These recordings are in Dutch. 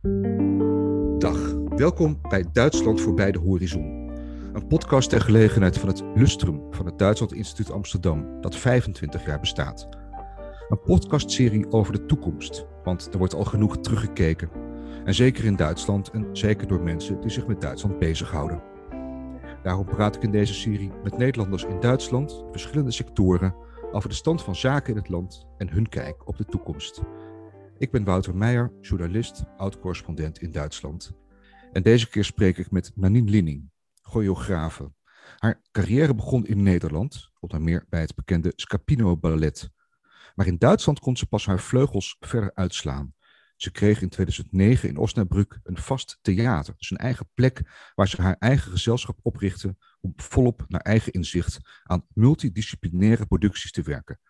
Dag, welkom bij Duitsland voorbij de horizon. Een podcast ter gelegenheid van het Lustrum van het Duitsland Instituut Amsterdam, dat 25 jaar bestaat. Een podcastserie over de toekomst, want er wordt al genoeg teruggekeken. En zeker in Duitsland en zeker door mensen die zich met Duitsland bezighouden. Daarom praat ik in deze serie met Nederlanders in Duitsland, verschillende sectoren, over de stand van zaken in het land en hun kijk op de toekomst. Ik ben Wouter Meijer, journalist, oud-correspondent in Duitsland. En deze keer spreek ik met Nanine Linning, choreografe. Haar carrière begon in Nederland, onder meer bij het bekende Scapino Ballet. Maar in Duitsland kon ze pas haar vleugels verder uitslaan. Ze kreeg in 2009 in Osnabrück een vast theater, dus een eigen plek waar ze haar eigen gezelschap oprichtte om volop naar eigen inzicht aan multidisciplinaire producties te werken.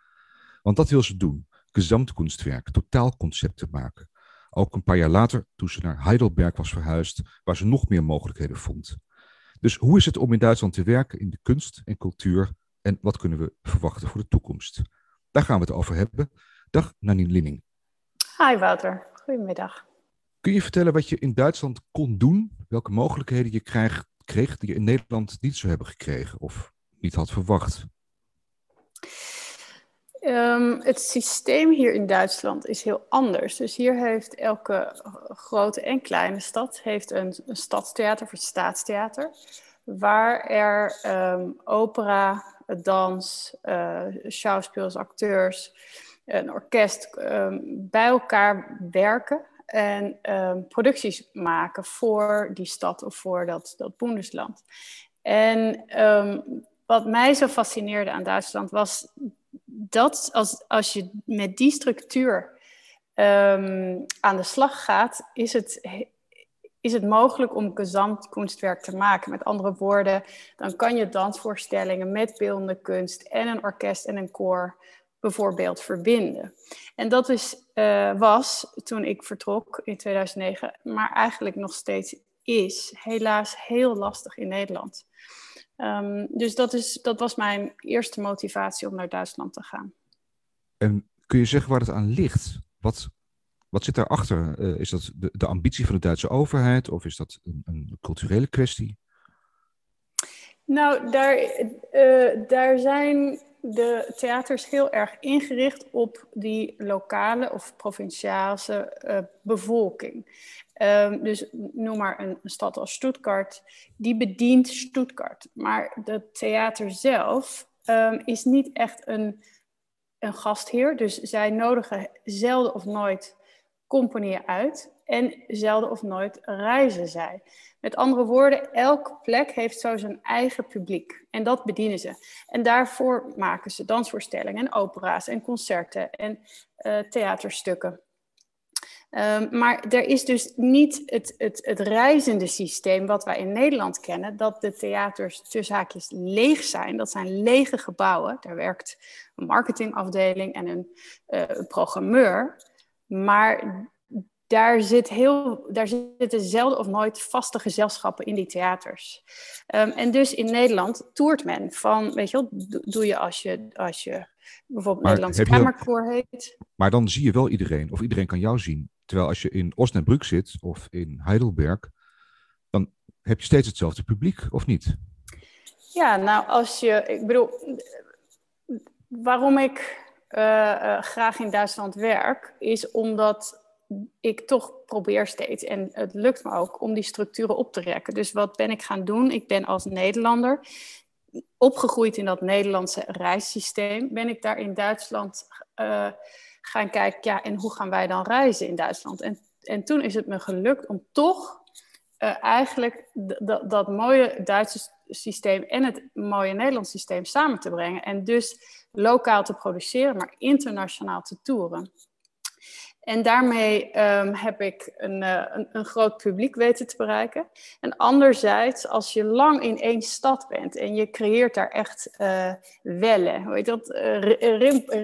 Want dat wil ze doen, gezamtkunstwerk, totaalconcepten maken. Ook een paar jaar later, toen ze naar Heidelberg was verhuisd, waar ze nog meer mogelijkheden vond. Dus hoe is het om in Duitsland te werken in de kunst en cultuur en wat kunnen we verwachten voor de toekomst? Daar gaan we het over hebben. Dag Nanine Linning. Hi Wouter, goedemiddag. Kun je vertellen wat je in Duitsland kon doen? Welke mogelijkheden je krijg, kreeg die je in Nederland niet zou hebben gekregen of niet had verwacht? Um, het systeem hier in Duitsland is heel anders. Dus hier heeft elke grote en kleine stad heeft een, stadstheater of een staatstheater. Waar er um, opera, dans, uh, acteurs, een orkest um, bij elkaar werken en producties maken voor die stad of voor dat, dat Bundesland. En wat mij zo fascineerde aan Duitsland was dat als, als je met die structuur um, aan de slag gaat, is het, is het mogelijk om kunstwerk te maken. Met andere woorden, dan kan je dansvoorstellingen met beeldende kunst en een orkest en een koor bijvoorbeeld verbinden. En dat is, uh, was toen ik vertrok in 2009, maar eigenlijk nog steeds is, helaas heel lastig in Nederland. Um, dus dat, is, dat was mijn eerste motivatie om naar Duitsland te gaan. En kun je zeggen waar het aan ligt? Wat, wat zit daarachter? Uh, is dat de, de, ambitie van de Duitse overheid of is dat een, een culturele kwestie? Nou, daar, uh, daar zijn de theaters heel erg ingericht op die lokale of provinciale uh, bevolking. Um, dus noem maar een, stad als Stuttgart, die bedient Stuttgart. Maar het theater zelf um, is niet echt een, een gastheer. Dus zij nodigen zelden of nooit compagnieën uit en zelden of nooit reizen zij. Met andere woorden, elke plek heeft zo zijn eigen publiek en dat bedienen ze. En daarvoor maken ze dansvoorstellingen en opera's en concerten en uh, theaterstukken. Um, maar er is dus niet het, het, het reizende systeem wat wij in Nederland kennen, dat de theaters tussen haakjes leeg zijn. Dat zijn lege gebouwen. Daar werkt een marketingafdeling en een uh, programmeur. Maar daar, zit heel, daar zitten zelden of nooit vaste gezelschappen in die theaters. Um, en dus in Nederland toert men van, weet je wel, doe je als je, als je bijvoorbeeld maar Nederlandse Kamerkoor heet. Maar dan zie je wel iedereen, of iedereen kan jou zien. Terwijl als je in Osnabrück zit of in Heidelberg, dan heb je steeds hetzelfde publiek, of niet? Ja, nou, als je, ik bedoel, waarom ik uh, uh, graag in Duitsland werk, is omdat ik toch probeer steeds, en het lukt me ook, om die structuren op te rekken. Dus wat ben ik gaan doen? Ik ben als Nederlander, opgegroeid in dat Nederlandse reissysteem, ben ik daar in Duitsland uh, gaan kijken, ja, en hoe gaan wij dan reizen in Duitsland? En, en toen is het me gelukt om toch uh, eigenlijk dat mooie Duitse systeem en het mooie Nederlandse systeem samen te brengen. En dus lokaal te produceren, maar internationaal te toeren. En daarmee um, heb ik een, uh, een, een, groot publiek weten te bereiken. En anderzijds, als je lang in één stad bent en je creëert daar echt uh, wellen, hoe heet dat, uh,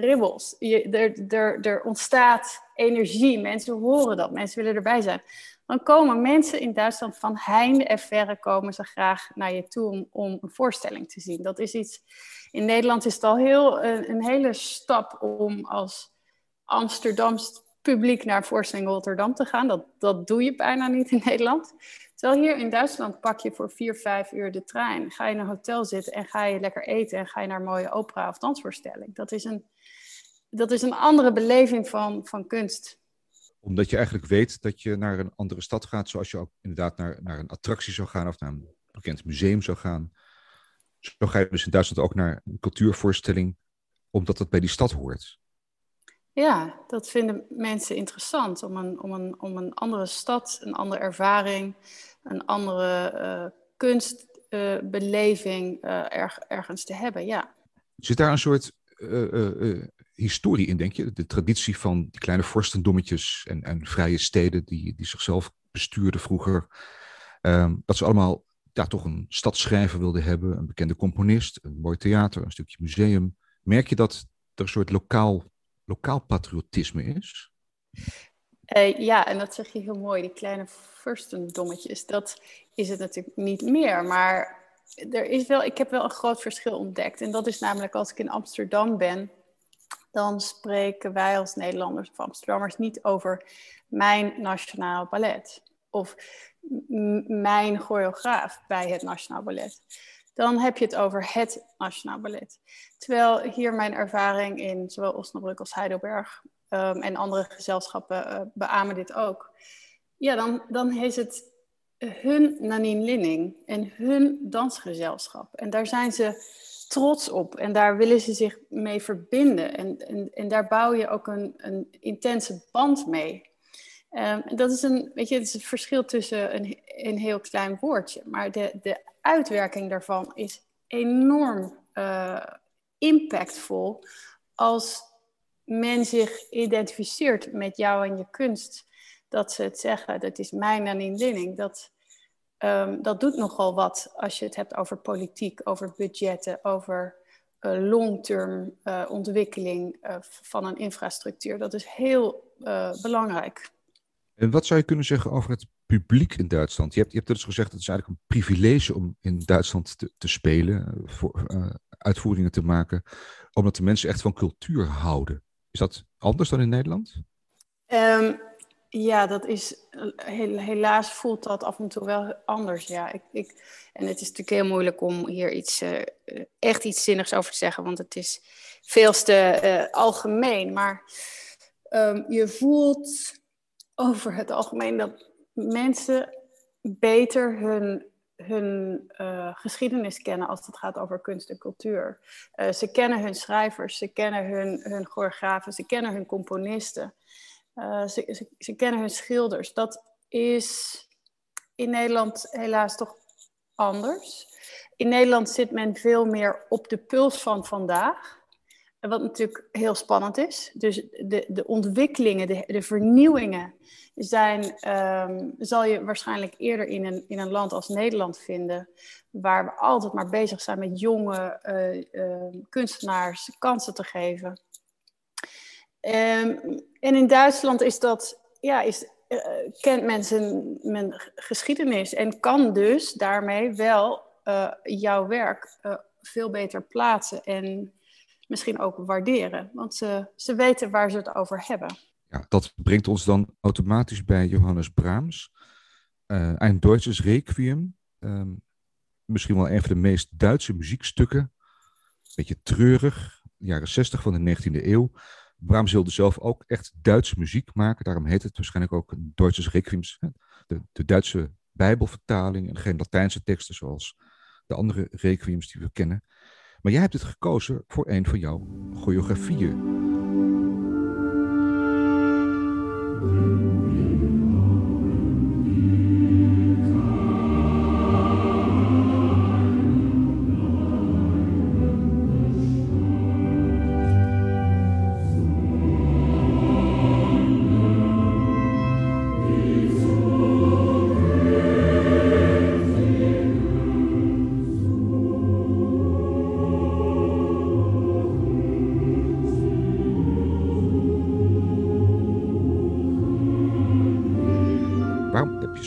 ribbels. Je, er, er, er ontstaat energie, mensen horen dat, mensen willen erbij zijn. Dan komen mensen in Duitsland van heinde en verre komen ze graag naar je toe om, om een voorstelling te zien. Dat is iets, in Nederland is het al heel, een, hele stap om als Amsterdams publiek naar voorstelling Rotterdam te gaan. Dat, dat doe je bijna niet in Nederland. Terwijl hier in Duitsland pak je voor vier, vijf uur de trein. Ga je in een hotel zitten en ga je lekker eten en ga je naar een mooie opera of dansvoorstelling. Dat is een, dat is een andere beleving van, van kunst. Omdat je eigenlijk weet dat je naar een andere stad gaat, zoals je ook inderdaad naar, naar een attractie zou gaan of naar een bekend museum zou gaan. Zo ga je dus in Duitsland ook naar een cultuurvoorstelling, omdat het bij die stad hoort. Ja, dat vinden mensen interessant om een, om een, om een andere stad, een andere ervaring, een andere uh, kunstbeleving uh, erg, ergens te hebben. Ja. Zit daar een soort historie in, denk je? De traditie van die kleine vorstendommetjes en, en vrije steden die, die zichzelf bestuurden vroeger. Ehm, dat ze allemaal ja, toch een stadschrijver wilden hebben, een bekende componist, een mooi theater, een stukje museum. Merk je dat er een soort lokaal lokaal patriotisme is? Uh, ja, en dat zeg je heel mooi, die kleine vorstendommetjes. Dat is het natuurlijk niet meer. Maar er is wel, ik heb wel een groot verschil ontdekt. En dat is namelijk als ik in Amsterdam ben, dan spreken wij als Nederlanders of Amsterdammers niet over mijn nationaal ballet. Of mijn choreograaf bij het Nationaal Ballet dan heb je het over het Nationaal Ballet. Terwijl hier mijn ervaring in zowel Osnabrück als Heidelberg um, en andere gezelschappen uh, beamen dit ook. Ja, dan, dan is het hun Nanine Linning en hun dansgezelschap. En daar zijn ze trots op en daar willen ze zich mee verbinden. En, en, en daar bouw je ook een, een intense band mee. Um, dat is een, weet je, het is het verschil tussen een, een heel klein woordje. Maar de, de uitwerking daarvan is enorm uh, impactvol als men zich identificeert met jou en je kunst. Dat ze het zeggen, dat is mijn en inwinning. Dat, um, dat doet nogal wat als je het hebt over politiek, over budgetten, over uh, long-term uh, ontwikkeling van een infrastructuur. Dat is heel belangrijk. En wat zou je kunnen zeggen over het publiek in Duitsland? Je hebt, je hebt dus gezegd, het is eigenlijk een privilege om in Duitsland te, te spelen, eh, voor, uh, uitvoeringen te maken, omdat de mensen echt van cultuur houden. Is dat anders dan in Nederland? Um, ja, dat is helaas voelt dat af en toe wel anders. Ja, ik, ik, en het is natuurlijk heel moeilijk om hier iets, echt iets zinnigs over te zeggen, want het is veel te algemeen. Maar um, je voelt over het algemeen dat mensen beter hun, hun uh, geschiedenis kennen als het gaat over kunst en cultuur. Uh, ze kennen hun schrijvers, ze kennen hun, hun choreografen, ze kennen hun componisten, ze, ze, ze, kennen hun schilders. Dat is in Nederland helaas toch anders. In Nederland zit men veel meer op de puls van vandaag. Wat natuurlijk heel spannend is. Dus de, de ontwikkelingen, de, de vernieuwingen zijn, um, zal je waarschijnlijk eerder in een, in een land als Nederland vinden, waar we altijd maar bezig zijn met jonge uh, uh, kunstenaars kansen te geven. Um, en in Duitsland is dat, ja, is, uh, kent mensen mijn geschiedenis en kan dus daarmee wel jouw werk veel beter plaatsen en misschien ook waarderen. Want ze, ze weten waar ze het over hebben. Ja, dat brengt ons dan automatisch bij Johannes Brahms. Uh, een Deutsches Requiem. Um, misschien wel een van de meest Duitse muziekstukken. Beetje treurig, jaren 60 van de 19e eeuw. Brahms wilde zelf ook echt Duitse muziek maken. Daarom heet het waarschijnlijk ook een Deutsches Requiem. De, de Duitse Bijbelvertaling en geen Latijnse teksten zoals de andere requiems die we kennen. Maar jij hebt het gekozen voor een van jouw choreografieën.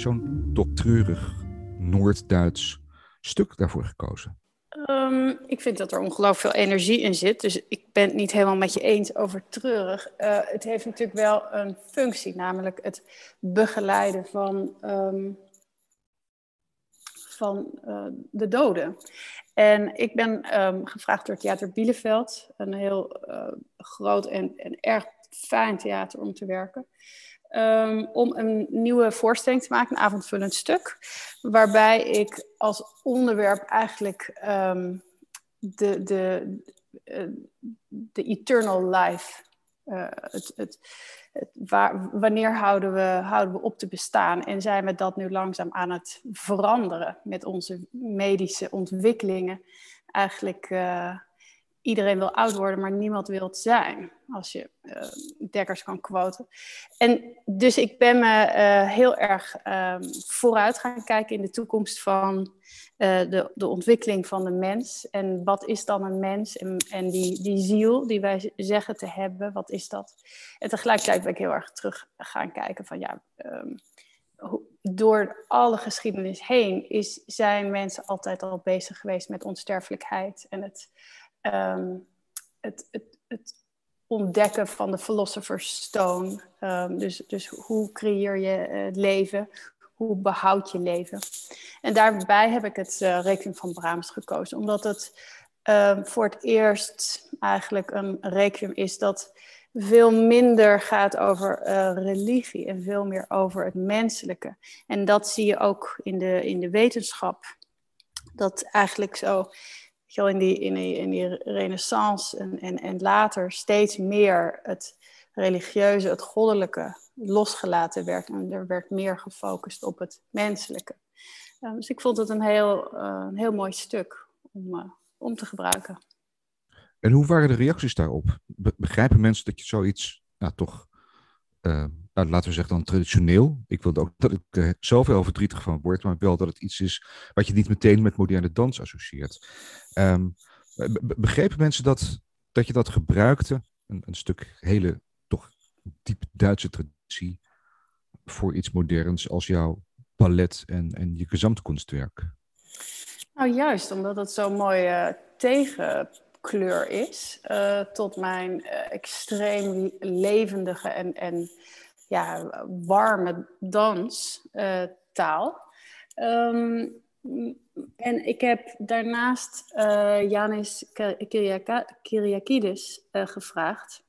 Zo'n treurig Noord-Duits stuk daarvoor gekozen? Ehm, ik vind dat er ongelooflijk veel energie in zit. Dus ik ben het niet helemaal met je eens over treurig. Uh, het heeft natuurlijk wel een functie, namelijk het begeleiden van, um, van uh, de doden. En ik ben um, gevraagd door Theater Bielefeld, een heel uh, groot en, en erg fijn theater om te werken. Um, om een nieuwe voorstelling te maken, een avondvullend stuk. Waarbij ik als onderwerp eigenlijk um, de, de, uh, de eternal life. Uh, het, het, wanneer houden we, houden we op te bestaan? En zijn we dat nu langzaam aan het veranderen met onze medische ontwikkelingen? Eigenlijk uh, iedereen wil oud worden, maar niemand wil het zijn. Als je uh, Dekkers kan quoten. En dus ik ben me uh, heel erg um, vooruit gaan kijken in de toekomst van uh, de, de ontwikkeling van de mens. En wat is dan een mens? En, en die, die ziel die wij zeggen te hebben, wat is dat? En tegelijkertijd ben ik heel erg terug gaan kijken van ja. Um, door alle geschiedenis heen is, zijn mensen altijd al bezig geweest met onsterfelijkheid en het um, het, het, het, ontdekken van de Philosopher's Stone. Um, dus, dus hoe creëer je het leven? Hoe behoud je leven? En daarbij heb ik het uh, Requiem van Brahms gekozen, omdat het um, voor het eerst eigenlijk een requiem is dat veel minder gaat over uh, religie en veel meer over het menselijke. En dat zie je ook in de, in de wetenschap. Dat eigenlijk zo in die, in in die renaissance en, en, en later steeds meer het religieuze, het goddelijke losgelaten werd. En er werd meer gefocust op het menselijke. Um, dus ik vond het een heel, uh, een heel mooi stuk om, uh, om te gebruiken. En hoe waren de reacties daarop? Be begrijpen mensen dat je zoiets nou, toch uh, nou, laten we zeggen dan traditioneel. Ik wilde ook dat ik er zoveel verdrietig van word, maar wel dat het iets is wat je niet meteen met moderne dans associeert. Um, begrepen mensen dat, dat je dat gebruikte, een, een stuk hele toch diep Duitse traditie, voor iets moderns als jouw palet en, en je gezamtkunstwerk? Nou, juist omdat het zo'n mooie tegenkleur is uh, tot mijn uh, extreem levendige en, en ja, warme danstaal. Um, en ik heb daarnaast uh, Janis Kyriakides uh, gevraagd.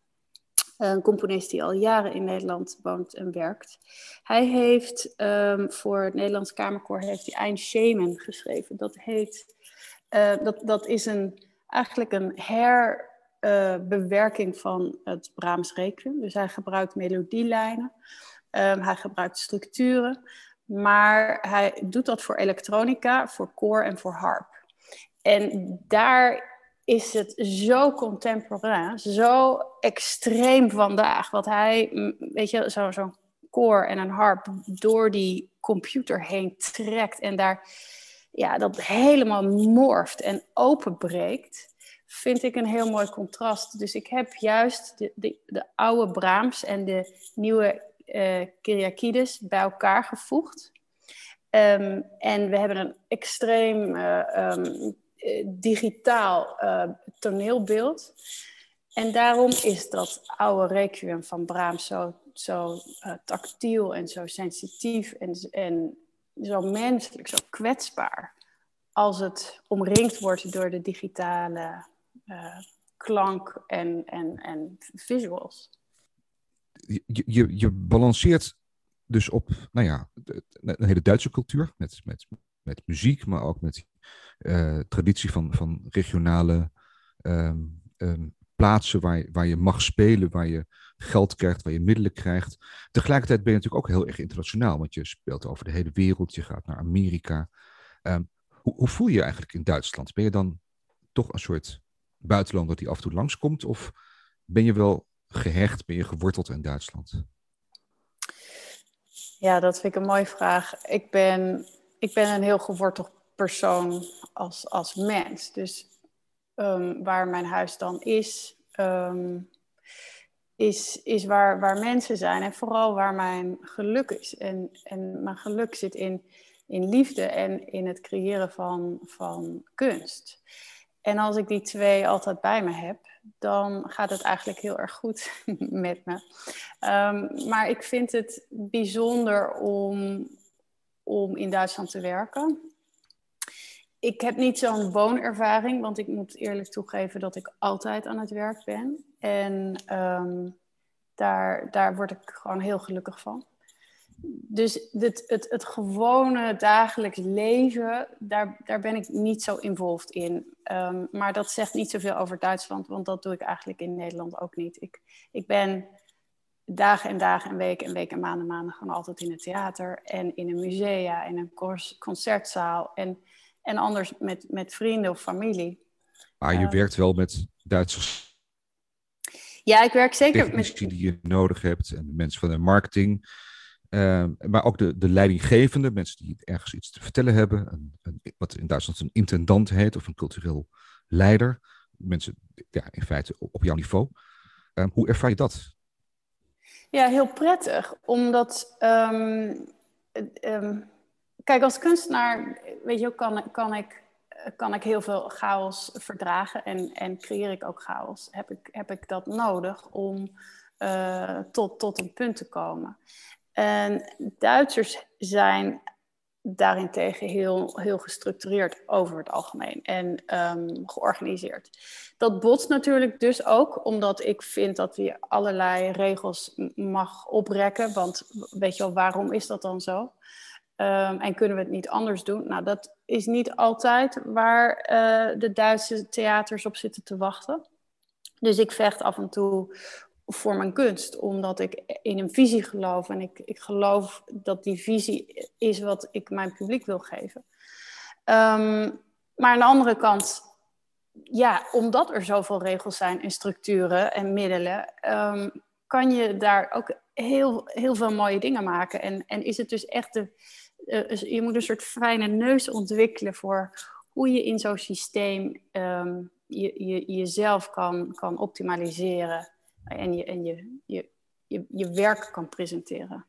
Een componist die al jaren in Nederland woont en werkt. Hij heeft um, voor het Nederlands Kamerkoor heeft hij Ein Schemen geschreven. Dat, heet, uh, dat, dat is een, eigenlijk een her, uh, bewerking van het Brahms Requiem. Dus hij gebruikt melodielijnen, um, hij gebruikt structuren, maar hij doet dat voor elektronica, voor koor en voor harp. En daar is het zo contemporain, zo extreem vandaag, wat hij, weet je, zo'n zo koor en een harp door die computer heen trekt en daar ja, dat helemaal morft en openbreekt vind ik een heel mooi contrast. Dus ik heb juist de, de, de oude Brahms en de nieuwe uh, Kyriakides bij elkaar gevoegd. Um, en we hebben een extreem uh, um, digitaal uh, toneelbeeld. En daarom is dat oude requiem van Brahms zo, zo tactiel en zo sensitief en, en zo menselijk, zo kwetsbaar. Als het omringd wordt door de digitale uh, klank en, en, en visuals. Je, je, je balanceert dus op, nou ja, een hele Duitse cultuur met, met, met muziek, maar ook met uh, traditie van, van regionale um, um, plaatsen waar, waar je mag spelen, waar je geld krijgt, waar je middelen krijgt. Tegelijkertijd ben je natuurlijk ook heel erg internationaal, want je speelt over de hele wereld, je gaat naar Amerika. Um, hoe, hoe voel je je eigenlijk in Duitsland? Ben je dan toch een soort buitenlander die af en toe langskomt? Of ben je wel gehecht, ben je geworteld in Duitsland? Ja, dat vind ik een mooie vraag. Ik ben, ik ben een heel geworteld persoon als, als mens. Dus um, waar mijn huis dan is, um, is, is waar, waar mensen zijn. En vooral waar mijn geluk is. En, en mijn geluk zit in, in liefde en in het creëren van, van kunst. En als ik die twee altijd bij me heb, dan gaat het eigenlijk heel erg goed met me. Ehm, maar ik vind het bijzonder om, om in Duitsland te werken. Ik heb niet zo'n woonervaring, want ik moet eerlijk toegeven dat ik altijd aan het werk ben. En ehm, daar, daar word ik gewoon heel gelukkig van dus het, het, het gewone dagelijks leven, daar, daar ben ik niet zo involved in. Ehm, maar dat zegt niet zoveel over Duitsland, want dat doe ik eigenlijk in Nederland ook niet. Ik, ik ben dagen en dagen en weken en weken en maanden en maanden gewoon altijd in het theater en in een musea, in een concertzaal en, en anders met, met vrienden of familie. Maar je ehm, werkt wel met Duitsers. Ja, ik werk zeker met... die je nodig hebt en de mensen van de marketing Ehm, maar ook de, de leidinggevende, mensen die ergens iets te vertellen hebben. Een, een, wat in Duitsland een intendant heet, of een cultureel leider. Mensen ja, in feite op, jouw niveau. Ehm, hoe ervaar je dat? Ja, heel prettig. Omdat, ehm, kijk, als kunstenaar, weet je, kan, kan, ik, kan ik heel veel chaos verdragen. En, en creëer ik ook chaos. Heb ik, heb ik dat nodig om uh, tot, tot een punt te komen. En Duitsers zijn daarentegen heel, heel gestructureerd over het algemeen en ehm, georganiseerd. Dat botst natuurlijk dus ook, omdat ik vind dat je allerlei regels mag oprekken. Want weet je wel, waarom is dat dan zo? Um, en kunnen we het niet anders doen? Nou, dat is niet altijd waar uh, de Duitse theaters op zitten te wachten. Dus ik vecht af en toe voor mijn kunst, omdat ik in een visie geloof en ik, ik geloof dat die visie is wat ik mijn publiek wil geven. Ehm, maar aan de andere kant, ja, omdat er zoveel regels zijn en structuren en middelen, ehm, kan je daar ook heel, heel veel mooie dingen maken. En, en is het dus echt de, uh, je moet een soort fijne neus ontwikkelen voor hoe je in zo'n systeem um, je, je, jezelf kan, kan optimaliseren en je, en je, je, je, je werk kan presenteren.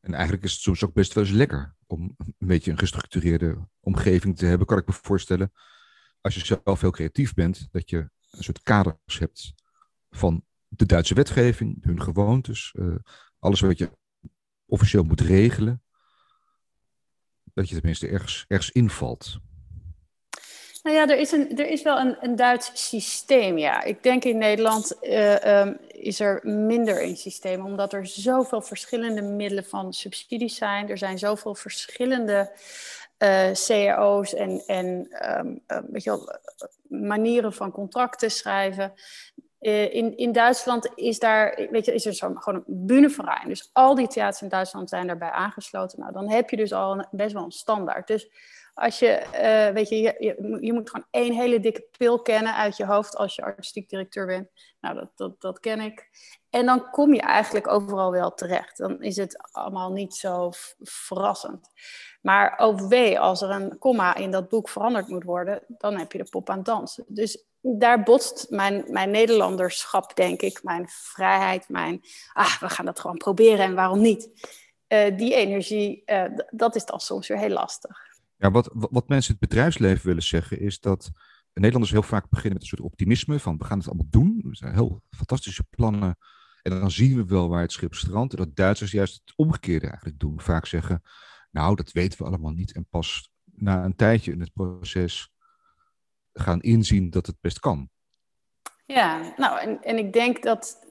En eigenlijk is het soms ook best wel eens lekker om een beetje een gestructureerde omgeving te hebben, kan ik me voorstellen. Als je zelf heel creatief bent, dat je een soort kaders hebt van de Duitse wetgeving, hun gewoontes, uh, alles wat je officieel moet regelen. Dat je tenminste ergens, ergens invalt. Nou ja, er is, een, er is wel een, een Duits systeem, ja. Ik denk in Nederland uh, um, is er minder een systeem, omdat er zoveel verschillende middelen van subsidies zijn. Er zijn zoveel verschillende uh, cao's en, en um, uh, weet je wel, manieren van contracten schrijven. in, in Duitsland is, daar, weet je, is er zo, gewoon een bühneverein. Dus al die theaters in Duitsland zijn daarbij aangesloten. Nou, dan heb je dus al best wel een standaard. Dus als je, uh, weet je, je, je, moet gewoon één hele dikke pil kennen uit je hoofd als je artistiek directeur bent. Nou, dat, dat, dat ken ik. En dan kom je eigenlijk overal wel terecht. Dan is het allemaal niet zo verrassend. Maar ook wee, als er een komma in dat boek veranderd moet worden, dan heb je de pop aan het dansen. Dus daar botst mijn, mijn Nederlanderschap, denk ik, mijn vrijheid, mijn, ah, we gaan dat gewoon proberen en waarom niet? Uh, die energie, uh, dat is dan soms weer heel lastig. Ja, wat, wat mensen in het bedrijfsleven willen zeggen is dat Nederlanders heel vaak beginnen met een soort optimisme van we gaan het allemaal doen. We zijn heel fantastische plannen. En dan zien we wel waar het schip strandt. En dat Duitsers juist het omgekeerde eigenlijk doen. Vaak zeggen, nou dat weten we allemaal niet. En pas na een tijdje in het proces gaan inzien dat het best kan. Ja, nou en, en ik denk dat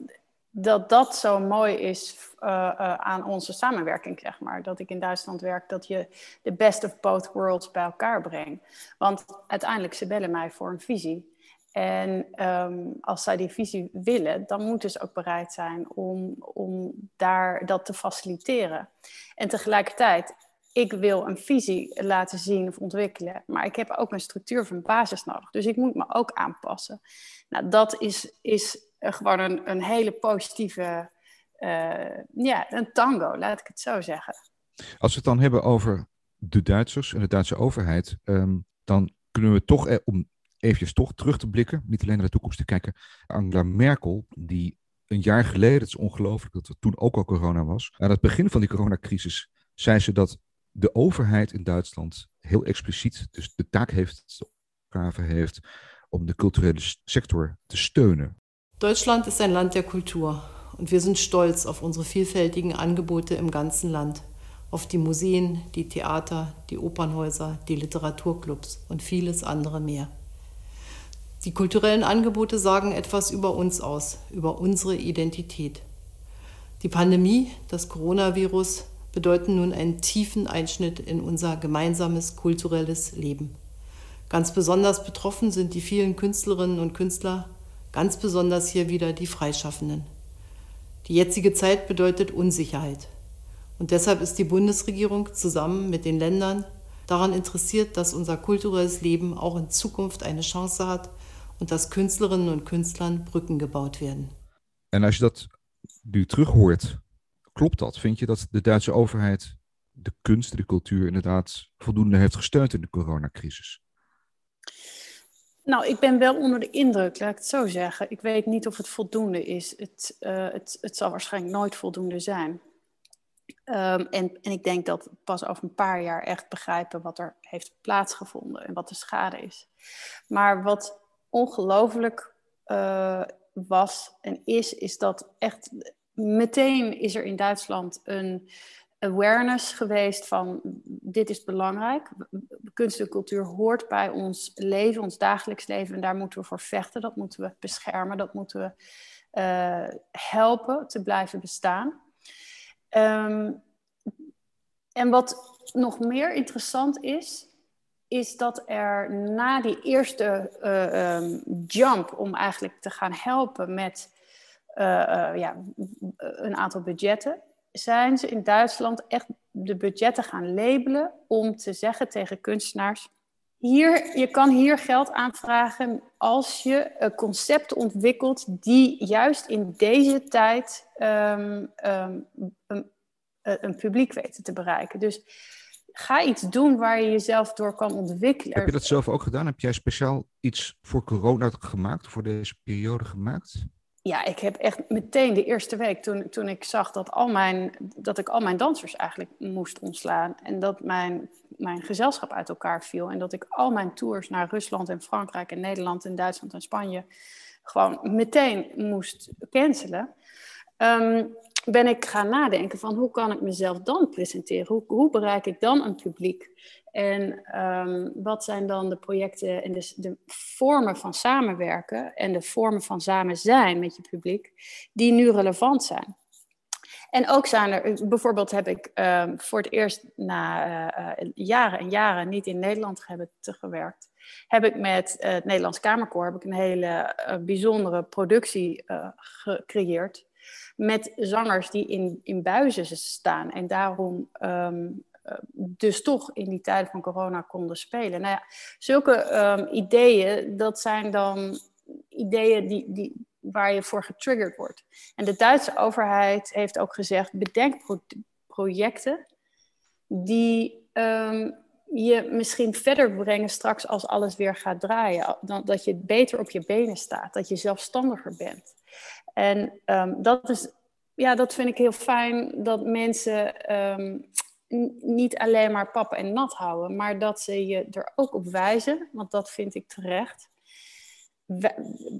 dat dat zo mooi is uh, uh, aan onze samenwerking, zeg maar. Dat ik in Duitsland werk, dat je de best of both worlds bij elkaar brengt. Want uiteindelijk, ze bellen mij voor een visie. En um, als zij die visie willen, dan moeten ze ook bereid zijn om, om daar dat te faciliteren. En tegelijkertijd, ik wil een visie laten zien of ontwikkelen, maar ik heb ook een structuur van basis nodig. Dus ik moet me ook aanpassen. Nou, dat is, is gewoon een, een hele positieve, uh, ja, een tango, laat ik het zo zeggen. Als we het dan hebben over de Duitsers en de Duitse overheid, um, dan kunnen we toch, eh, om eventjes toch terug te blikken, niet alleen naar de toekomst te kijken, Angela Merkel, die een jaar geleden, het is ongelooflijk dat er toen ook al corona was, aan het begin van die coronacrisis zei ze dat de overheid in Duitsland heel expliciet dus de taak heeft, opgave heeft om de culturele sector te steunen. Deutschland ist ein Land der Kultur und wir sind stolz auf unsere vielfältigen Angebote im ganzen Land, auf die Museen, die Theater, die Opernhäuser, die Literaturclubs und vieles andere mehr. Die kulturellen Angebote sagen etwas über uns aus, über unsere Identität. Die Pandemie, das Coronavirus, bedeuten nun einen tiefen Einschnitt in unser gemeinsames kulturelles Leben. Ganz besonders betroffen sind die vielen Künstlerinnen und Künstler, ganz besonders hier wieder die Freischaffenden. Die jetzige Zeit bedeutet Unsicherheit. Und deshalb ist die Bundesregierung zusammen mit den Ländern daran interessiert, dass unser kulturelles Leben auch in Zukunft eine Chance hat und dass Künstlerinnen und Künstlern Brücken gebaut werden. En als je dat nu terughoort, klopt dat? Vind je dat de Duitse overheid de kunst, de cultuur inderdaad voldoende heeft gesteund in de coronacrisis? Nou, ik ben wel onder de indruk, laat ik het zo zeggen. Ik weet niet of het voldoende is. Het, uh, het, het zal waarschijnlijk nooit voldoende zijn. Um, en, en ik denk dat pas over een paar jaar echt begrijpen wat er heeft plaatsgevonden en wat de schade is. Maar wat ongelooflijk uh, was en is, is dat echt meteen is er in Duitsland een awareness geweest van dit is belangrijk. Kunst en cultuur hoort bij ons leven, ons dagelijks leven. En daar moeten we voor vechten, dat moeten we beschermen, dat moeten we uh, helpen te blijven bestaan. Um, en wat nog meer interessant is, is dat er na die eerste uh, um, jump om eigenlijk te gaan helpen met uh, ja, een aantal budgetten, zijn ze in Duitsland echt de budgetten gaan labelen om te zeggen tegen kunstenaars: hier, je kan hier geld aanvragen als je een concept ontwikkelt die juist in deze tijd um, um, een, een publiek weten te bereiken. Dus ga iets doen waar je jezelf door kan ontwikkelen. Heb je dat zelf ook gedaan? Heb jij speciaal iets voor corona gemaakt, voor deze periode gemaakt? Ja, ik heb echt meteen de eerste week toen, toen ik zag dat, al mijn, dat ik al mijn dansers eigenlijk moest ontslaan. En dat mijn, mijn gezelschap uit elkaar viel. En dat ik al mijn tours naar Rusland en Frankrijk en Nederland en Duitsland en Spanje gewoon meteen moest cancelen. Um, ben ik gaan nadenken van hoe kan ik mezelf dan presenteren? Hoe, hoe bereik ik dan een publiek? En um, wat zijn dan de projecten en de, de, vormen van samenwerken en de vormen van samen zijn met je publiek die nu relevant zijn? En ook zijn er, bijvoorbeeld heb ik um, voor het eerst na uh, jaren en jaren niet in Nederland hebben gewerkt, heb ik met uh, het Nederlands Kamerkoor ik een hele bijzondere productie gecreëerd met zangers die in, in buizen staan en daarom um, dus toch in die tijden van corona konden spelen. Nou ja, zulke um, ideeën, dat zijn dan ideeën die, die, waar je voor getriggerd wordt. En de Duitse overheid heeft ook gezegd, bedenk pro projecten die um, je misschien verder brengen straks als alles weer gaat draaien. Dan, dat je beter op je benen staat, dat je zelfstandiger bent. En um, dat, is, ja, dat vind ik heel fijn, dat mensen niet alleen maar pap en nat houden, maar dat ze je er ook op wijzen, want dat vind ik terecht.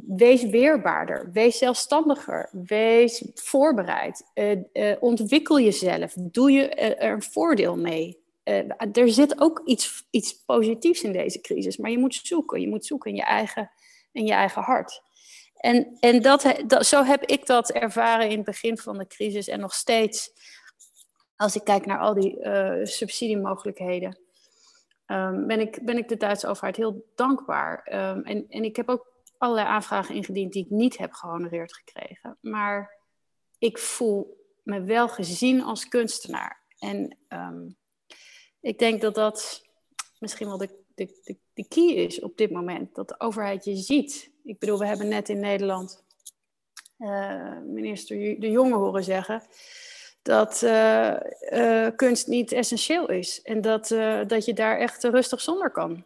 Wees weerbaarder, wees zelfstandiger, wees voorbereid, uh, uh, ontwikkel jezelf, doe je er een voordeel mee. Er zit ook iets, iets positiefs in deze crisis, maar je moet zoeken. Je moet zoeken in je eigen, in je eigen hart. En, en dat, dat, zo heb ik dat ervaren in het begin van de crisis en nog steeds. Als ik kijk naar al die uh, subsidiemogelijkheden, um, ben, ik, ben ik de Duitse overheid heel dankbaar. Um, en, en ik heb ook allerlei aanvragen ingediend die ik niet heb gehonoreerd gekregen. Maar ik voel me wel gezien als kunstenaar. En um, ik denk dat dat misschien wel de, de, de, de key is op dit moment. Dat de overheid je ziet ik bedoel, we hebben net in Nederland uh, minister De Jonge horen zeggen dat uh, uh, kunst niet essentieel is. En dat, dat je daar echt rustig zonder kan.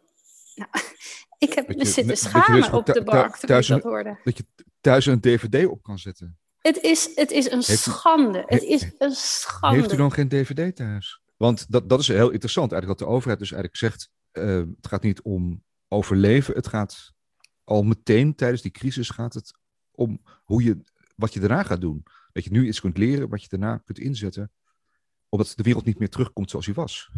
Nou, ik heb me zitten schamen op de bank toen ik dat hoorde. Dat je thuis een dvd op kan zetten. Het is, het is een schande. het is een schande. Heeft u dan geen dvd thuis? Want dat, dat is heel interessant eigenlijk, dat de overheid dus eigenlijk zegt... het gaat niet om overleven. Het gaat al meteen tijdens die crisis gaat het om hoe je, wat je daarna gaat doen. Dat je nu iets kunt leren, wat je daarna kunt inzetten, omdat de wereld niet meer terugkomt zoals hij was.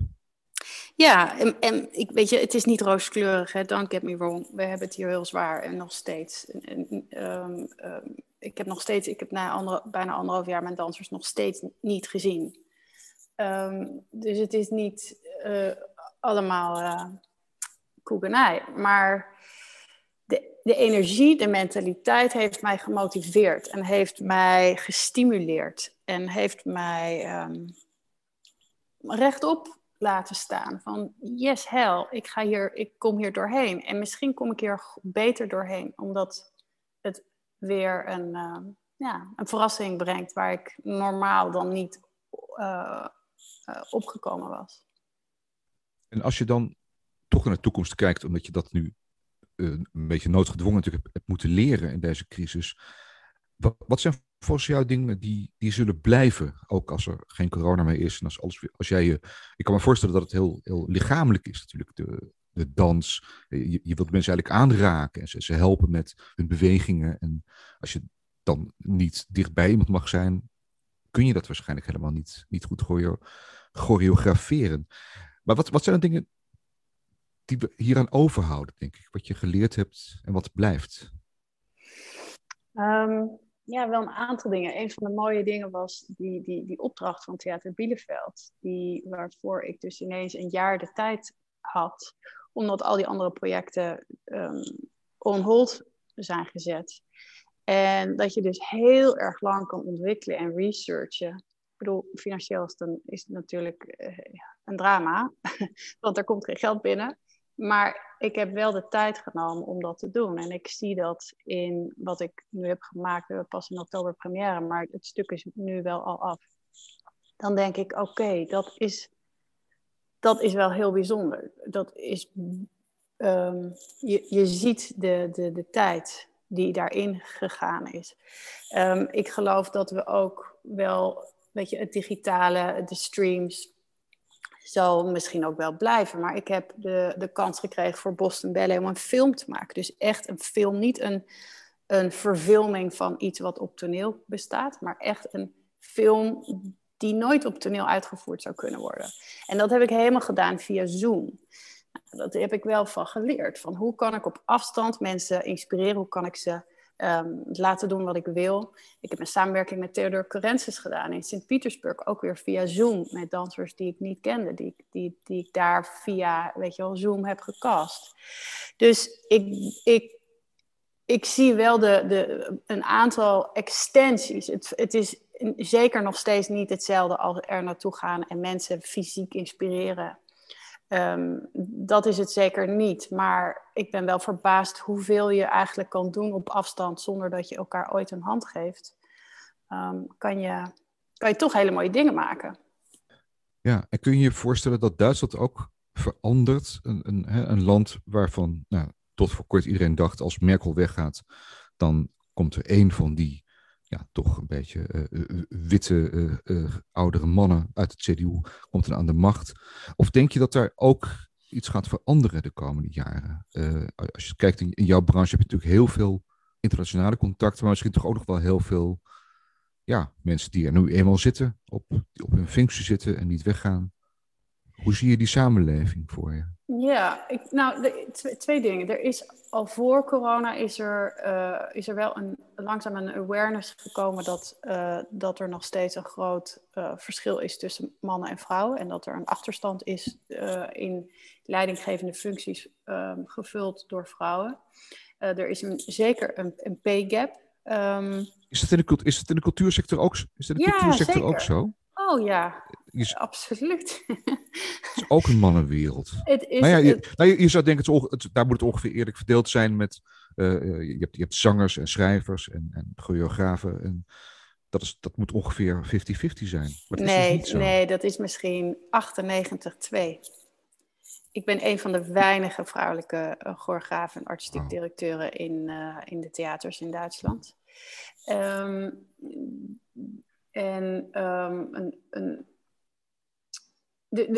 Ja, en, en ik weet je, het is niet rooskleurig, hè? don't get me wrong. We hebben het hier heel zwaar en nog steeds. Um, um, ik heb nog steeds, ik heb na andere, bijna anderhalf jaar mijn dansers nog steeds niet gezien. Um, dus het is niet uh, allemaal uh, koekenij. Maar de, energie, de mentaliteit heeft mij gemotiveerd en heeft mij gestimuleerd en heeft mij um, rechtop laten staan. Van yes, hell, ik, ga hier, ik kom hier doorheen. En misschien kom ik hier beter doorheen, omdat het weer een, uh, ja, een verrassing brengt waar ik normaal dan niet uh, uh, opgekomen was. En als je dan toch naar de toekomst kijkt, omdat je dat nu een beetje noodgedwongen natuurlijk hebt, moeten leren in deze crisis. Wat, wat zijn volgens jou dingen die, die zullen blijven, ook als er geen corona meer is en als alles als jij je, ik kan me voorstellen dat het heel, heel lichamelijk is natuurlijk, de, de dans. Je, wilt mensen eigenlijk aanraken en ze, ze helpen met hun bewegingen. En als je dan niet dichtbij iemand mag zijn, kun je dat waarschijnlijk helemaal niet, niet goed choreo, choreograferen. Maar wat, wat zijn de dingen die hieraan overhouden, denk ik? Wat je geleerd hebt en wat blijft? Um, ja, wel een aantal dingen. Een van de mooie dingen was die, die, die opdracht van Theater Bielefeld. Die, waarvoor ik dus ineens een jaar de tijd had. Omdat al die andere projecten um, on hold zijn gezet. En dat je dus heel erg lang kan ontwikkelen en researchen. Ik bedoel, financieel is, dan, is het natuurlijk uh, een drama. Want er komt geen geld binnen. Maar ik heb wel de tijd genomen om dat te doen. En ik zie dat in wat ik nu heb gemaakt. We pas in oktober première, maar het stuk is nu wel al af. Dan denk ik, oké, dat, is, dat is wel heel bijzonder. Dat is, um, je, je ziet de, de, de tijd die daarin gegaan is. Um, ik geloof dat we ook wel, weet je, het digitale, de streams, zal misschien ook wel blijven. Maar ik heb de, de kans gekregen voor Boston Ballet om een film te maken. Dus echt een film, niet een, een verfilming van iets wat op toneel bestaat, maar echt een film die nooit op toneel uitgevoerd zou kunnen worden. En dat heb ik helemaal gedaan via Zoom. Nou, dat heb ik wel van geleerd. Van hoe kan ik op afstand mensen inspireren? Hoe kan ik ze um, laten doen wat ik wil. Ik heb een samenwerking met Theodor Corensis gedaan in Sint-Petersburg, ook weer via Zoom, met dansers die ik niet kende, die, die, die ik daar via, weet je wel, Zoom heb gecast. Dus ik, ik, ik zie wel de, de, een aantal extensies. Het, het is zeker nog steeds niet hetzelfde als er naartoe gaan en mensen fysiek inspireren. Um, dat is het zeker niet. Maar ik ben wel verbaasd hoeveel je eigenlijk kan doen op afstand zonder dat je elkaar ooit een hand geeft. Um, kan, je, kan je toch hele mooie dingen maken. Ja, en kun je je voorstellen dat Duitsland ook verandert? Een, een, een land waarvan nou, tot voor kort iedereen dacht als Merkel weggaat, dan komt er één van die ja, toch een beetje uh, witte uh, oudere mannen uit het CDU komt dan aan de macht. Of denk je dat daar ook iets gaat veranderen de komende jaren? als je kijkt in, jouw branche heb je natuurlijk heel veel internationale contacten, maar misschien toch ook nog wel heel veel ja, mensen die er nu eenmaal zitten, op, op hun functie zitten en niet weggaan. Hoe zie je die samenleving voor je? Ja, ik, nou, de, twee, twee, dingen. Er is al voor corona is er, uh, is er wel een, langzaam een awareness gekomen dat, uh, dat er nog steeds een groot uh, verschil is tussen mannen en vrouwen. En dat er een achterstand is in leidinggevende functies um, gevuld door vrouwen. er is een, zeker een, een pay gap. Um, is, het in de, is in de cultuursector ook, is in de ja, cultuursector zeker. ook zo? Oh ja, is, absoluut. Het is ook een mannenwereld. Het is, nou ja, je, nou, je, je, zou denken, het, het, daar moet het ongeveer eerlijk verdeeld zijn met... Uh, je, hebt, je hebt zangers en schrijvers en, en choreografen. En dat, is, dat moet ongeveer 50-50 zijn. Maar nee, dus nee, dat is misschien 98-2. Ik ben een van de weinige vrouwelijke uh, choreografen en artistiek directeuren in, uh, in de theaters in Duitsland. Um, en um, een, een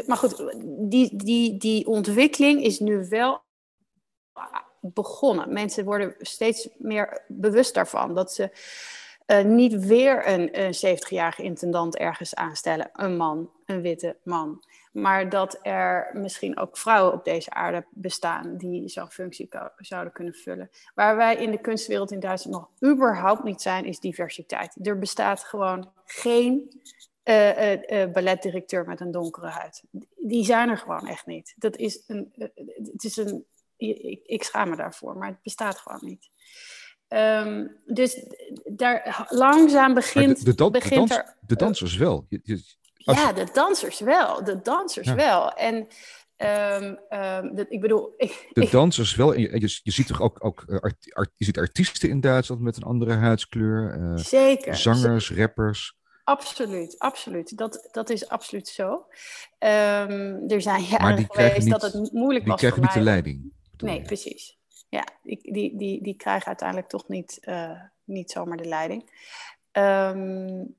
maar goed, die, die, die ontwikkeling is nu wel begonnen. Mensen worden steeds meer bewust daarvan dat ze uh, niet weer een, een 70-jarige intendant ergens aanstellen, een man, een witte man. Maar dat er misschien ook vrouwen op deze aarde bestaan die zo'n functie zouden kunnen vullen. Waar wij in de kunstwereld in Duitsland nog überhaupt niet zijn, is diversiteit. Er bestaat gewoon geen uh, uh, balletdirecteur met een donkere huid. Die zijn er gewoon echt niet. Dat is een, het is een, ik, ik schaam me daarvoor, maar het bestaat gewoon niet. Um, dus daar langzaam begint, de, dan, begint de, dans, er... de dansers wel. Je, je, ja, de dansers wel. De dansers ja. wel. En um, um, de, ik bedoel... Ik, de dansers wel. En je, je, je, ziet toch ook, ook art, art, je ziet artiesten in Duitsland met een andere huidskleur. Uh, zeker. Zangers, rappers. Absoluut, absoluut. Dat, dat is absoluut zo. Um, er zijn jaren geweest niet, dat het moeilijk die was Die krijgen niet de leiding. Nee, precies. Ja, die, die, die, die krijgen uiteindelijk toch niet, uh, niet zomaar de leiding. Um,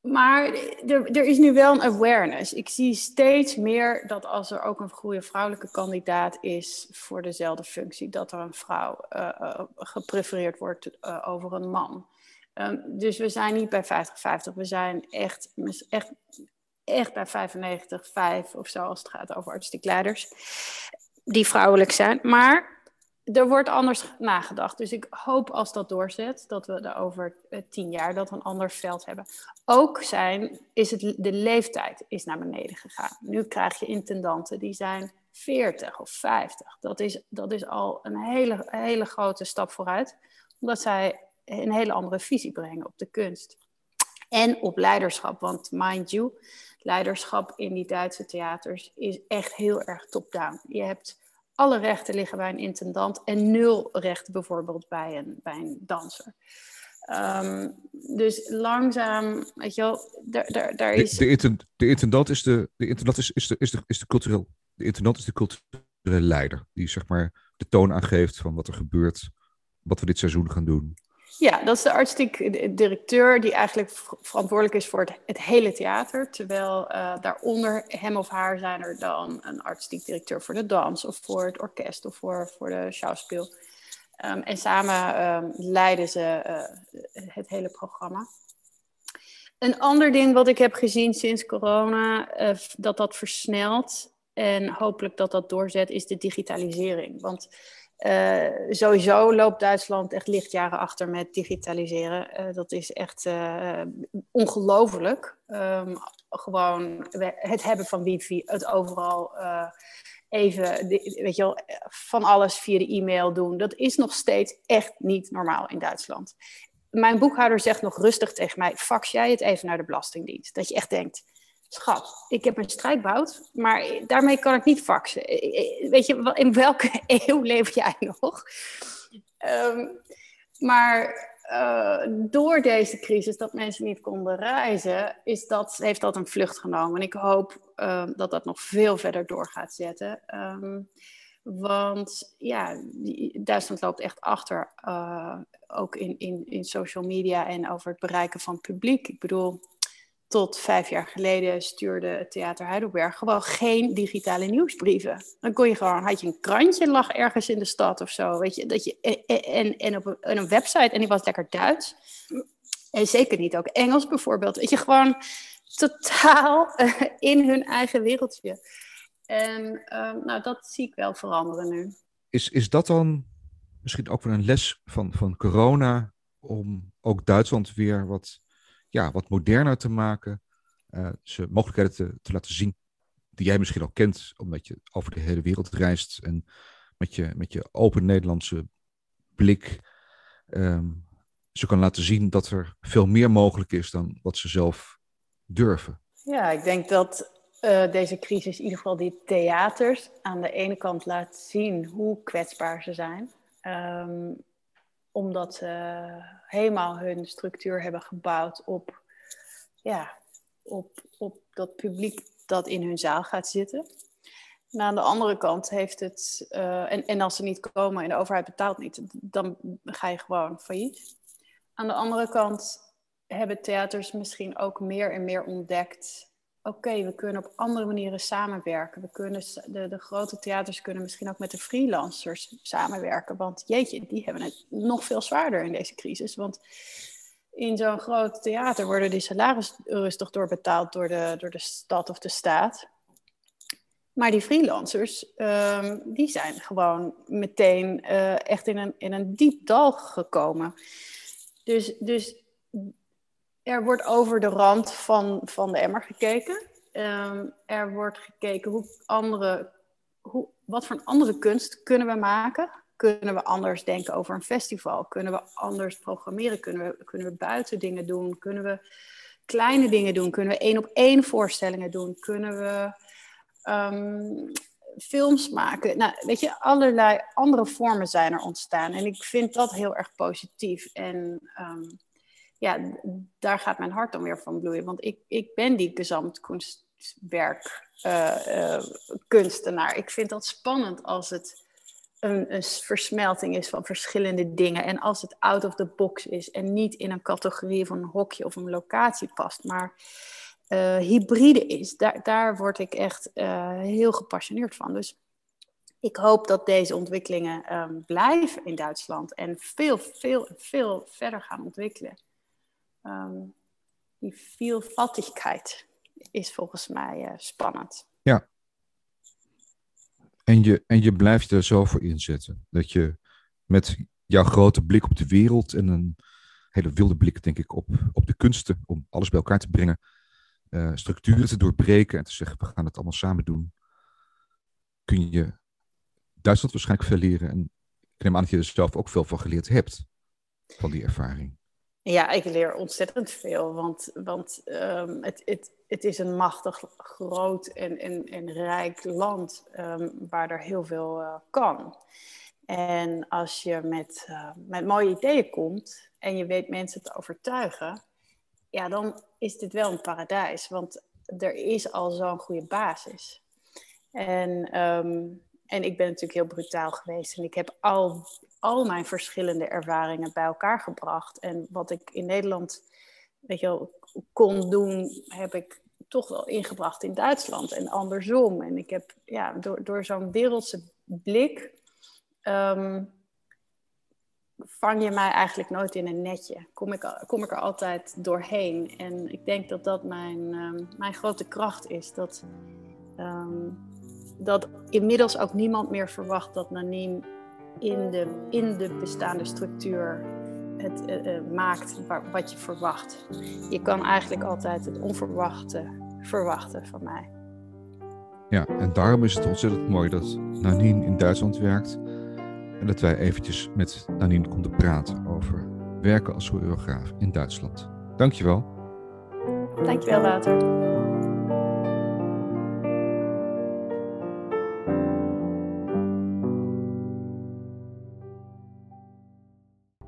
maar er, er, is nu wel een awareness. Ik zie steeds meer dat als er ook een goede vrouwelijke kandidaat is voor dezelfde functie, dat er een vrouw uh, uh, geprefereerd wordt uh, over een man. Um, dus we zijn niet bij 50-50, we zijn echt, echt, echt bij 95, 5 of zo als het gaat over artistiek leiders, die vrouwelijk zijn. Maar er wordt anders nagedacht. Dus ik hoop als dat doorzet, dat we er over tien jaar dat een ander veld hebben. Ook zijn, is het, de leeftijd is naar beneden gegaan. Nu krijg je intendanten die zijn 40 of 50. Dat is, dat is al een hele, hele grote stap vooruit. Omdat zij een hele andere visie brengen op de kunst. En op leiderschap. Want mind you, leiderschap in die Duitse theaters is echt heel erg top-down. Je hebt alle rechten liggen bij een intendant en nul rechten bijvoorbeeld bij een, bij een danser. Um, dus langzaam, weet je wel, daar, daar, daar is... De, de intendant is de, de intendant is, is de, is de, is de cultureel, de intendant is de culturele leider. Die zeg maar de toon aangeeft van wat er gebeurt, wat we dit seizoen gaan doen. Ja, dat is de artistiek directeur die eigenlijk verantwoordelijk is voor het, hele theater. Terwijl uh, daaronder hem of haar zijn er dan een artistiek directeur voor de dans of voor het orkest of voor, voor de schouwspel. Um, en samen um, leiden ze uh, het hele programma. Een ander ding wat ik heb gezien sinds corona, uh, dat dat versnelt en hopelijk dat dat doorzet, is de digitalisering. Want uh, sowieso loopt Duitsland echt lichtjaren achter met digitaliseren. Uh, dat is echt uh, ongelooflijk. Um, gewoon het hebben van wifi, het overal even, weet je wel, van alles via de e-mail doen. Dat is nog steeds echt niet normaal in Duitsland. Mijn boekhouder zegt nog rustig tegen mij: fax jij het even naar de Belastingdienst. Dat je echt denkt. Schat, ik heb een strijkbout, maar daarmee kan ik niet faxen. Weet je, in welke eeuw leef jij nog? Um, maar uh, door deze crisis, dat mensen niet konden reizen, is dat, heeft dat een vlucht genomen. En ik hoop uh, dat dat nog veel verder door gaat zetten. Um, want ja, Duitsland loopt echt achter, ook in, in, in social media en over het bereiken van publiek. Ik bedoel, tot vijf jaar geleden stuurde Theater Heidelberg gewoon geen digitale nieuwsbrieven. Dan kon je gewoon, had je een krantje, lag ergens in de stad of zo, weet je, dat je en, en op een, een website en die was lekker Duits. En zeker niet ook Engels bijvoorbeeld. Weet je, gewoon totaal uh, in hun eigen wereldje. En uh, nou, dat zie ik wel veranderen nu. Is, is dat dan misschien ook wel een les van, van corona om ook Duitsland weer wat ja, wat moderner te maken. Uh, ze mogelijkheden te, te, laten zien die jij misschien al kent, omdat je over de hele wereld reist en met je, met je open Nederlandse blik um, ze kan laten zien dat er veel meer mogelijk is dan wat ze zelf durven. Ja, ik denk dat uh, deze crisis in ieder geval die theaters aan de ene kant laat zien hoe kwetsbaar ze zijn. Um, omdat ze helemaal hun structuur hebben gebouwd op, ja, op, op dat publiek dat in hun zaal gaat zitten. En aan de andere kant heeft het, uh, en, en als ze niet komen en de overheid betaalt niet, dan ga je gewoon failliet. Aan de andere kant hebben theaters misschien ook meer en meer ontdekt oké, we kunnen op andere manieren samenwerken. We kunnen, de, de grote theaters kunnen misschien ook met de freelancers samenwerken. Want jeetje, die hebben het nog veel zwaarder in deze crisis. Want in zo'n groot theater worden die salarissen rustig doorbetaald door de, door de stad of de staat. Maar die freelancers, um, die zijn gewoon meteen uh, echt in een, in een diep dal gekomen. Dus, dus er wordt over de rand van, van de emmer gekeken. Um, er wordt gekeken hoe andere, hoe, wat voor een andere kunst kunnen we maken. Kunnen we anders denken over een festival? Kunnen we anders programmeren? Kunnen we, kunnen we buiten dingen doen? Kunnen we kleine dingen doen? Kunnen we één op één voorstellingen doen? Kunnen we um, films maken? Nou, weet je, allerlei andere vormen zijn er ontstaan. En ik vind dat heel erg positief. En um, ja, daar gaat mijn hart dan weer van bloeien. Want ik, ik ben die gezamtkunstwerk uh, uh, kunstenaar. Ik vind dat spannend als het een, een, versmelting is van verschillende dingen. En als het out of the box is en niet in een categorie van een hokje of een locatie past, maar uh, hybride is, daar, daar word ik echt heel gepassioneerd van. Dus ik hoop dat deze ontwikkelingen um, blijven in Duitsland en veel, veel, veel verder gaan ontwikkelen. Um, die veelvuldigheid is volgens mij uh, spannend. Ja. En je, en je blijft er zo voor inzetten. Dat je met jouw grote blik op de wereld en een hele wilde blik, denk ik, op, op de kunsten, om alles bij elkaar te brengen, uh, structuren te doorbreken en te zeggen, we gaan het allemaal samen doen, kun je Duitsland waarschijnlijk veel leren. En ik neem aan dat je er zelf ook veel van geleerd hebt, van die ervaring. Ja, ik leer ontzettend veel, want, want um, het, het, het is een machtig groot en, en, en rijk land um, waar er heel veel uh, kan. En als je met, uh, met mooie ideeën komt en je weet mensen te overtuigen, ja, dan is dit wel een paradijs, want er is al zo'n goede basis. En, um, en ik ben natuurlijk heel brutaal geweest en ik heb al al mijn verschillende ervaringen bij elkaar gebracht. En wat ik in Nederland weet je wel, kon doen, heb ik toch wel ingebracht in Duitsland en andersom. En ik heb ja, door, door zo'n wereldse blik um, vang je mij eigenlijk nooit in een netje. Kom ik, kom ik er altijd doorheen. En ik denk dat dat mijn, um, mijn grote kracht is. Dat, um, dat inmiddels ook niemand meer verwacht dat Nanine in de, in de bestaande structuur het uh, maakt wat je verwacht. Je kan eigenlijk altijd het onverwachte verwachten van mij. Ja, en daarom is het ontzettend mooi dat Nanine in Duitsland werkt en dat wij eventjes met Nanine konden praten over werken als choreograaf in Duitsland. Dankjewel. Dankjewel, Wouter.